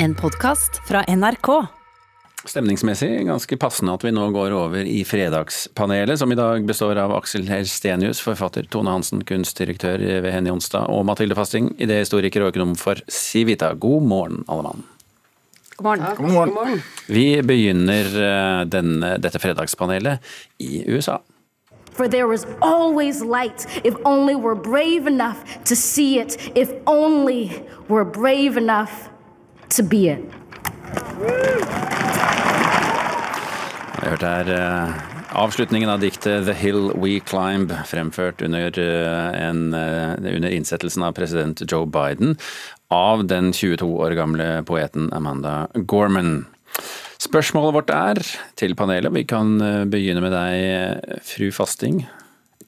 En podkast fra NRK. Stemningsmessig ganske passende at vi nå går over i Fredagspanelet, som i dag består av Aksel Helstenius, forfatter Tone Hansen, kunstdirektør ved Henny Onsdag, og Mathilde Fasting, idéhistoriker og økonom for Civita. God morgen, alle mann. God morgen. God morgen. Vi begynner eh, denne, dette fredagspanelet i USA. For there is always light if only we're brave enough to see it, if only we're brave enough to be it. Jeg hørte her eh, avslutningen av diktet 'The Hill We Climb', fremført under, eh, en, eh, under innsettelsen av president Joe Biden av den 22 år gamle poeten Amanda Gorman. Spørsmålet vårt er til panelet, vi kan begynne med deg, fru Fasting.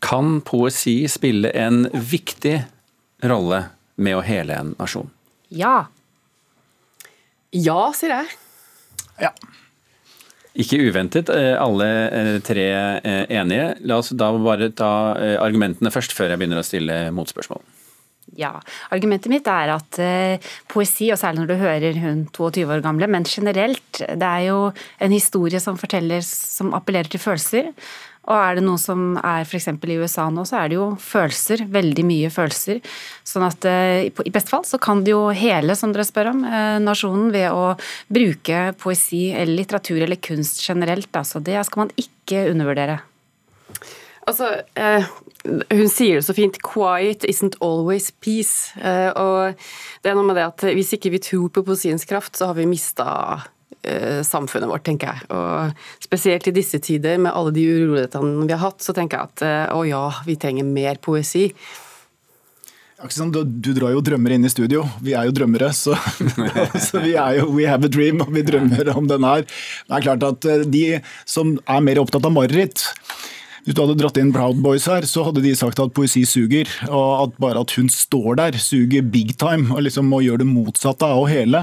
Kan poesi spille en viktig rolle med å hele en nasjon? Ja. Ja, sier jeg. Ja. Ikke uventet, eh, alle eh, tre eh, enige. La oss da bare ta argumentene først, før jeg begynner å stille motspørsmål. ja. Argumentet mitt er at poesi, og særlig når du hører hun 22 år gamle, men generelt, det er jo en historie som forteller, som appellerer til følelser. Og er det noe som er f.eks. i USA nå, så er det jo følelser. Veldig mye følelser. Sånn at eh, i beste fall så kan det jo hele, som dere spør om, eh, nasjonen ved å bruke poesi eller litteratur eller kunst generelt. Altså det skal man ikke undervurdere. Altså, eh, hun sier det så fint 'quiet isn't always peace'. Eh, og det er noe med det at hvis ikke vi tror på poesiens kraft, så har vi mista samfunnet vårt, tenker jeg. Og spesielt i disse tider, med alle de urolighetene vi har hatt, så tenker jeg at eh, å ja, vi trenger mer poesi. Akkurat Du, du drar jo drømmer inn i studio. Vi er jo drømmere, så, så vi er jo We have a dream, og vi drømmer om den her. Det er klart at eh, de som er mer opptatt av mareritt hvis du hadde dratt inn Proud Boys her, så hadde de sagt at poesi suger. Og at bare at hun står der, suger big time. Og liksom må gjøre det motsatte av å hele.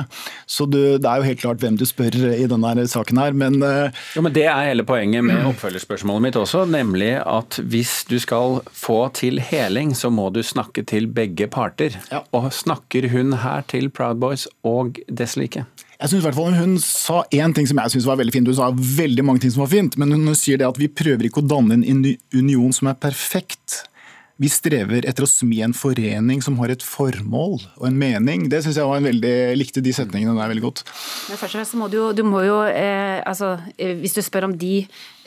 Så du, det er jo helt klart hvem du spør i denne saken her, men eh, Jo, men Det er hele poenget med oppfølgerspørsmålet mitt også, nemlig at hvis du skal få til heling, så må du snakke til begge parter. Ja. Og snakker hun her til Proud Boys og dess like? Jeg synes i hvert fall Hun sa én ting som jeg synes var veldig fint. Hun sa veldig mange ting som var fint, men hun sier det at vi prøver ikke å danne en union som er perfekt. Vi strever etter å smi en forening som har et formål og en mening. Det synes jeg var en veldig, jeg likte de setningene der veldig godt. Men først og fremst så må du jo, du må jo eh, altså, eh, Hvis du spør om de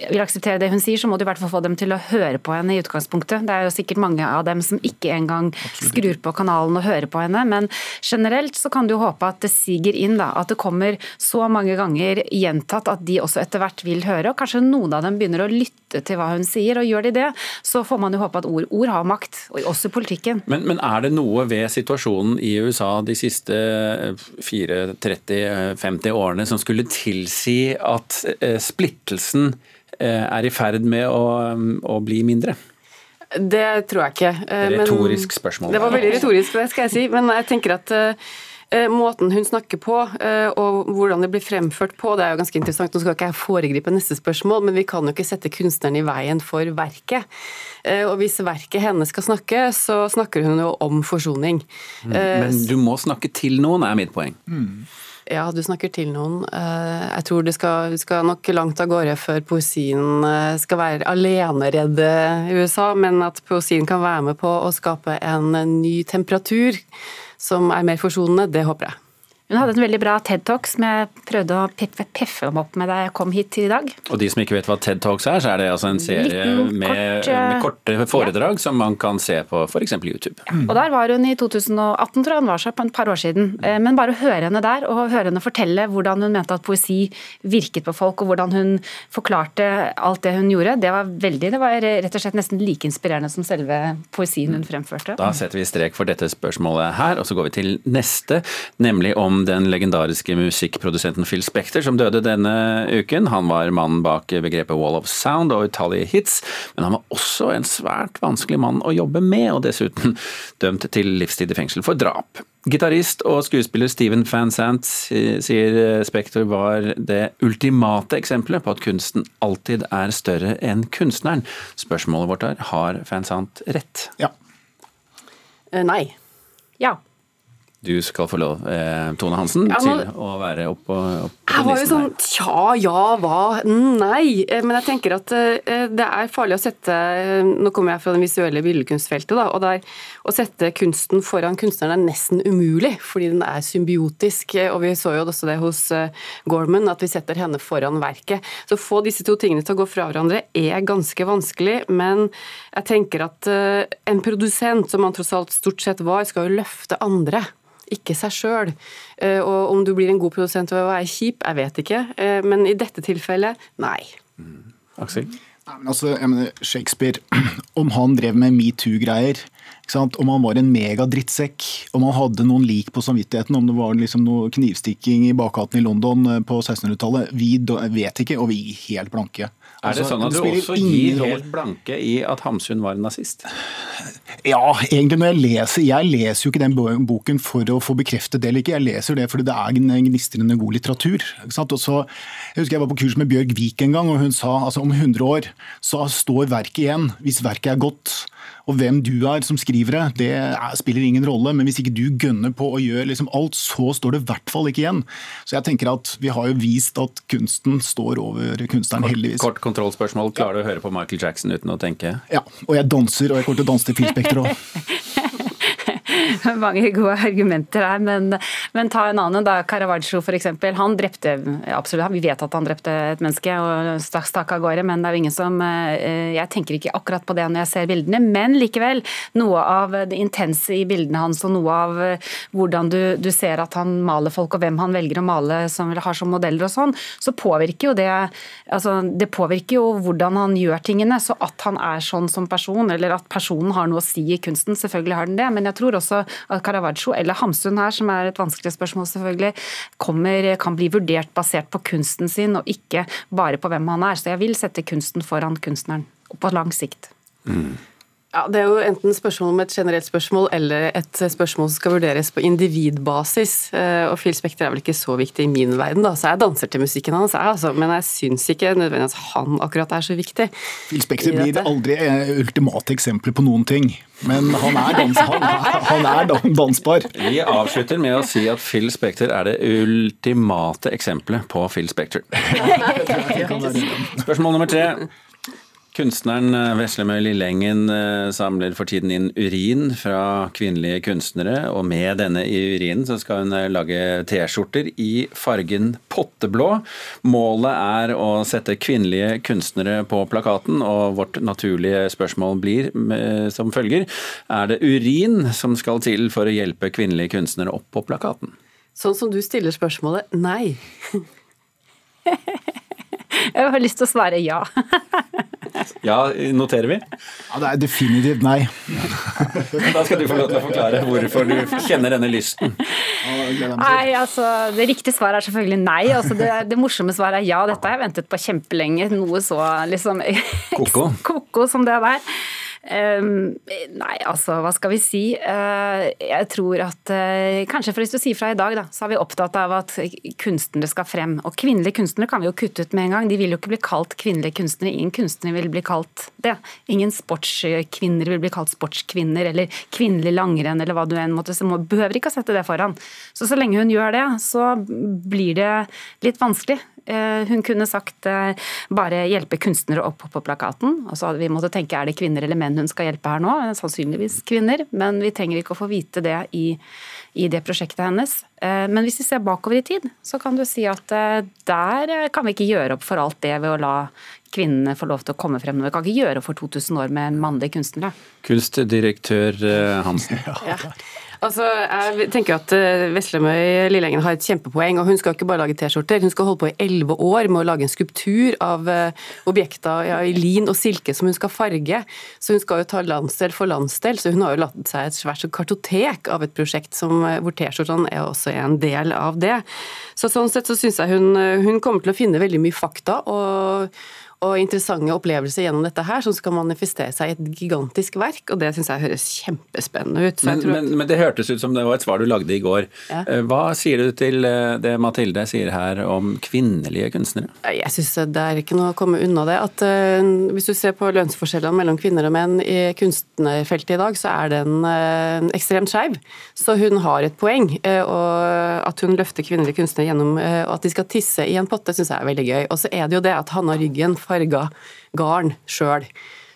vil akseptere det hun sier, så må du i hvert fall få dem til å høre på henne i utgangspunktet. Det er jo sikkert mange av dem som ikke engang skrur på kanalen og hører på henne. Men generelt så kan du håpe at det siger inn, da. At det kommer så mange ganger gjentatt at de også etter hvert vil høre. Og kanskje noen av dem begynner å lytte til hva hun sier. Og gjør de det, så får man jo håpe at ord, ord har makt. Og også i politikken. Men, men er det noe ved situasjonen i USA de siste 4-30-50 årene som skulle tilsi at eh, splittelsen eh, er i ferd med å, å bli mindre? Det tror jeg ikke. eh, men- Retorisk spørsmål. Det var veldig retorisk, det skal jeg si. Men jeg tenker at eh, måten hun snakker på, eh, og hvordan det blir fremført på, det er jo ganske interessant. Nå skal ikke jeg foregripe neste spørsmål, men vi kan jo ikke sette kunstneren i veien for verket. Eh, og hvis verket hennes skal snakke, så snakker hun jo om forsoning. Eh, Men du må snakke til noen, er mitt poeng. Ja, du snakker til noen. Eh, Jeg tror det skal, du skal nok langt av gårde før poesien eh, skal være aleneredde i USA, men at poesien kan være med på å skape en ny temperatur som er mer forsonende, det håper jeg. Hun hadde en veldig bra TED-talk som jeg prøvde å piffe dem opp med da jeg kom hit i dag. Og de som ikke vet hva TED Talks er, så er det altså en serie med, kort, eh, med korte foredrag som man kan se på f.eks. YouTube. Og der var hun i 2018, tror jeg hun var seg, på et par år siden. Eh, Men bare å høre henne der, og høre henne fortelle hvordan hun mente at poesi virket på folk, og hvordan hun forklarte alt det hun gjorde, det var veldig, det var rett og slett nesten like inspirerende som selve poesien hun fremførte. Da setter vi strek for dette spørsmålet her, og så går vi til neste, nemlig om den legendariske musikkprodusenten Phil Spector som døde denne uken. Han var mannen bak begrepet Wall of Sound og utallige hits, men han var også en svært vanskelig mann å jobbe med, og dessuten dømt til livstid i fengsel for drap. Gitarist og skuespiller Steven Van Sant sier Spector var det ultimate eksempelet på at kunsten alltid er større enn kunstneren. Spørsmålet vårt er har Van Sant rett? Ja. Uh, Nei. Ja. Du skal få lov, eh, Tone Hansen, Ja, nå- til å være oppe opp på Jeg var jo sånn her. tja, ja, hva, mm, nei. Eh, Men jeg tenker at eh, det er farlig å sette eh, Nå kommer jeg fra det visuelle billedkunstfeltet, da, og der å sette kunsten foran kunstneren er nesten umulig, fordi den er symbiotisk. eh, Og vi så jo også det hos eh, Gorman, at vi setter henne foran verket. Så å få disse to tingene til å gå fra hverandre er ganske vanskelig, men jeg tenker at en produsent, som han tross alt stort sett var, skal jo løfte andre ikke seg sjøl. Og om du blir en god produsent ved å være kjip, jeg vet ikke. Eh, Men i dette tilfellet, nei. Aksel? Nei, men altså, jeg mener, Shakespeare, om han drev med metoo-greier? Om han var en megadrittsekk, om han hadde noen lik på samvittigheten, om det var liksom noe knivstikking i bakgaten i London eh, på 1600-tallet, vi vet ikke, og vi er helt blanke. Er det Altså, sånn at du også gir helt blanke i at Hamsun var en nazist? Ja, egentlig når jeg leser Jeg leser jo ikke den boken for å få bekreftet det eller ikke, jeg leser det fordi det er en gnistrende god litteratur. Så, jeg husker jeg var på kurs med Bjørg Vik en gang, og hun sa altså om 100 år så står verket igjen, hvis verket er godt. Og hvem du er som skriver det, det er, spiller ingen rolle, men hvis ikke du gønner på å gjøre liksom alt, så står det i hvert fall ikke igjen. Så jeg tenker at vi har jo vist at kunsten står over kunstneren, heldigvis. Kort kontrollspørsmål. Klarer du å høre på Michael Jackson uten å tenke? Ja, og jeg danser, og jeg kommer til å danse til Phil Spector òg. Mange gode argumenter her, men, men ta en annen. da, Caravaggio f.eks. Han drepte absolutt, Vi vet at han drepte et menneske og stakk av gårde, men det er jo ingen som eh, Jeg tenker ikke akkurat på det når jeg ser bildene, men likevel. Noe av det intense i bildene hans og noe av eh, hvordan du, du ser at han maler folk og hvem han velger å male som har som modeller og sånn, så påvirker jo det altså Det påvirker jo hvordan han gjør tingene. Så at han er sånn som person, eller at personen har noe å si i kunsten, selvfølgelig har den det. Men jeg tror også at Caravaggio, eller Hamsun her, som er et vanskelig spørsmål selvfølgelig, kommer, kan bli vurdert basert på kunsten sin, og ikke bare på hvem han er. Så jeg vil sette kunsten foran kunstneren, på lang sikt. Ja, Det er jo enten spørsmål om et generelt spørsmål eller et spørsmål som skal vurderes på individbasis. Eh, Og Phil Spekter er vel ikke så viktig i min verden, da, så jeg danser til musikken hans, jeg, altså. men jeg syns ikke nødvendigvis han akkurat er så viktig. Phil Spekter blir dette. aldri eh, ultimate eksempler på noen ting, men han er, dans, han er, han er dansbar. Vi avslutter med å si at Phil Spekter er det ultimate eksempelet på Phil Spekter. Spørsmål nummer tre. Kunstneren eh, Veslemøy Lillengen eh, samler for tiden inn urin fra kvinnelige kunstnere, og med denne urinen så skal hun eh, lage T-skjorter i fargen potteblå. Målet er å sette kvinnelige kunstnere på plakaten, og vårt naturlige spørsmål blir som følger. Er det urin som skal til for å hjelpe kvinnelige kunstnere opp på plakaten? Sånn som du stiller spørsmålet, nei. Jeg har lyst til å svare ja. Ja, noterer vi? Ja, det er definitivt nei. Da skal du få lov til å forklare hvorfor du kjenner denne lysten. Nei, altså, Det riktige svaret er selvfølgelig nei. Altså, det, det morsomme svaret er ja. Dette har jeg ventet på kjempelenge. Noe så liksom Ko-ko. Ko-ko som det der. Ehm, nei, altså, hva skal vi si? Eh, jeg tror at eh, Kanskje for du sier fra i dag, da, så er vi opptatt av at kunstnere skal frem. Og kvinnelige kunstnere kan vi jo kutte ut med en gang. De vil jo ikke bli kalt kvinnelige kunstnere. Ingen kunstnere vil bli kalt det. Ingen sportskvinner vil bli kalt sportskvinner, eller kvinnelig langrenn, eller hva du enn måtte. Må- Behøver ikke å sette det foran. Så så lenge hun gjør det, så blir det litt vanskelig. Eh, Hun kunne sagt eh, bare hjelpe kunstnere opp på plakaten. Og så hadde vi måttet tenke er det kvinner eller menn hun skal hjelpe her nå? Eh, Sannsynligvis kvinner, men vi trenger ikke å få vite det i, i det prosjektet hennes. Eh, Men hvis vi ser bakover i tid, så kan du si at der kan vi ikke gjøre opp for alt det ved å la kvinnene få lov til å komme frem. Vi kan ikke gjøre opp for 2000 år med mannlige kunstnere. Kunstdirektør Hansen. Hansen. Altså, jeg tenker at eh, Veslemøy Lillengen har et kjempepoeng, og hun skal ikke bare lage T-skjorter. Hun skal holde på i elleve år med å lage en skulptur av eh, objekter ja, i lin og silke som hun skal farge. Så hun skal jo ta landsdel for landsdel, så hun har jo latt seg et svært kartotek av et prosjekt som, eh, hvor T-skjortene er også en del av det. Så sånn sett så syns jeg hun, hun kommer til å finne veldig mye fakta. og og interessante opplevelser gjennom dette her, som skal manifestere seg i et gigantisk verk, og det syns jeg høres kjempespennende ut. Men, tror... men, men, det hørtes ut som det var et svar du lagde i går. Ja. Eh, hva sier du til eh, det Mathilde sier her om kvinnelige kunstnere? Jeg syns det er ikke noe å komme unna det. At uh, Hvis du ser på lønnsforskjellene mellom kvinner og menn i kunstnerfeltet i dag, så er den uh, ekstremt skeiv. Så hun har et poeng. Uh, og at hun løfter kvinnelige kunstnere gjennom og at de skal tisse i en potte, syns jeg er veldig gøy. Og så er det jo det at Hanna Ryggen farga garn sjøl.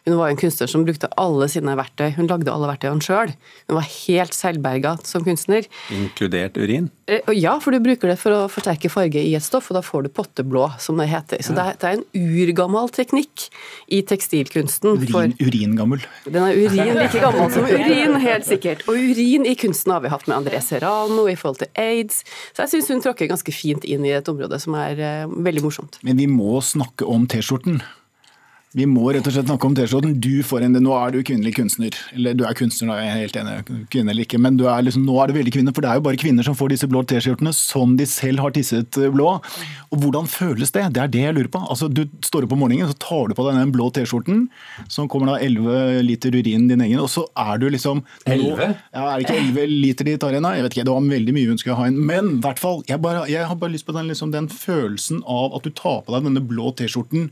Hun var en kunstner som brukte alle sine verktøy. Hun lagde alle verktøyene sjøl. Hun var helt selvberga som kunstner. Inkludert urin? Eh, ja, for du bruker det for å forsterke farge i et stoff, og da får du potteblå, som det heter. Så det, er, det er en urgammel teknikk i tekstilkunsten. Urin, uringammel. Den er urin like gammel som urin, helt sikkert. Og urin i kunsten har vi hatt med André Serrano i forhold til aids. Så jeg syns hun tråkker ganske fint inn i et område som er uh, veldig morsomt. Men vi må snakke om T-skjorten. Vi må rett og slett snakke om T-skjorten. Du får en, Nå er du kvinnelig kunstner. Eller du er kunstner, da, jeg er helt enig, kvinne eller ikke. Men er liksom, nå er du veldig kvinne, for det er jo bare kvinner som får disse blå T-skjortene som de selv har tisset eh, blå. Og hvordan føles det? Det er det jeg lurer på. Altså, Du står opp om morgenen, så tar du på deg den blå T-skjorten, som kommer da 11 liter urin din egen, og så er du liksom 11? Ja, Er det ikke 11 liter de tar igjen? da? Jeg vet ikke, Det var veldig mye hun skulle ha inn. Men i hvert fall, jeg, bare, jeg har bare lyst på den, liksom, den følelsen av at du tar på deg denne blå T-skjorten.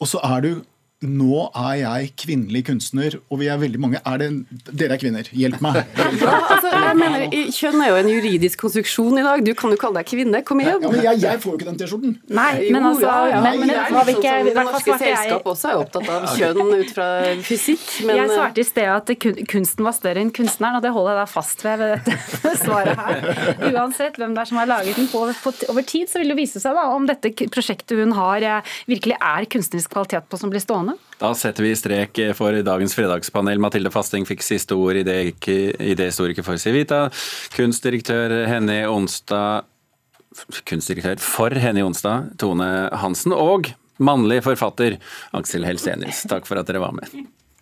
Og så er du nå er jeg kvinnelig kunstner, og vi er veldig mange. Er det, dere er kvinner, hjelp meg. Ja, altså, jeg mener, Kjønn er jo en juridisk konstruksjon i dag. Du kan jo kalle deg kvinne. Kom igjen. Ja, men jeg, jeg får jo ikke den T-skjorten. Nei, men altså ja, ja. Men, men, var vi ikke, sånn Det norske selskapet selskap også er opptatt av kjønn ut fra fysikk, men jeg svarte i sted at kunsten var større enn kunstneren, og det holder jeg da fast ved ved dette svaret her. Uansett hvem det er som har laget den på, på, over tid, så vil det vise seg da om dette prosjektet hun har eh, virkelig er kunstnerisk kvalitet på som blir stående. Da setter vi strek for dagens fredagspanel. Mathilde Fasting fikk siste ord, idéhistoriker for Civita. Kunstdirektør Henny Onstad Kunstdirektør for Henny Onstad, Tone Hansen. Og mannlig forfatter Aksel Helsenius. Takk for at dere var med.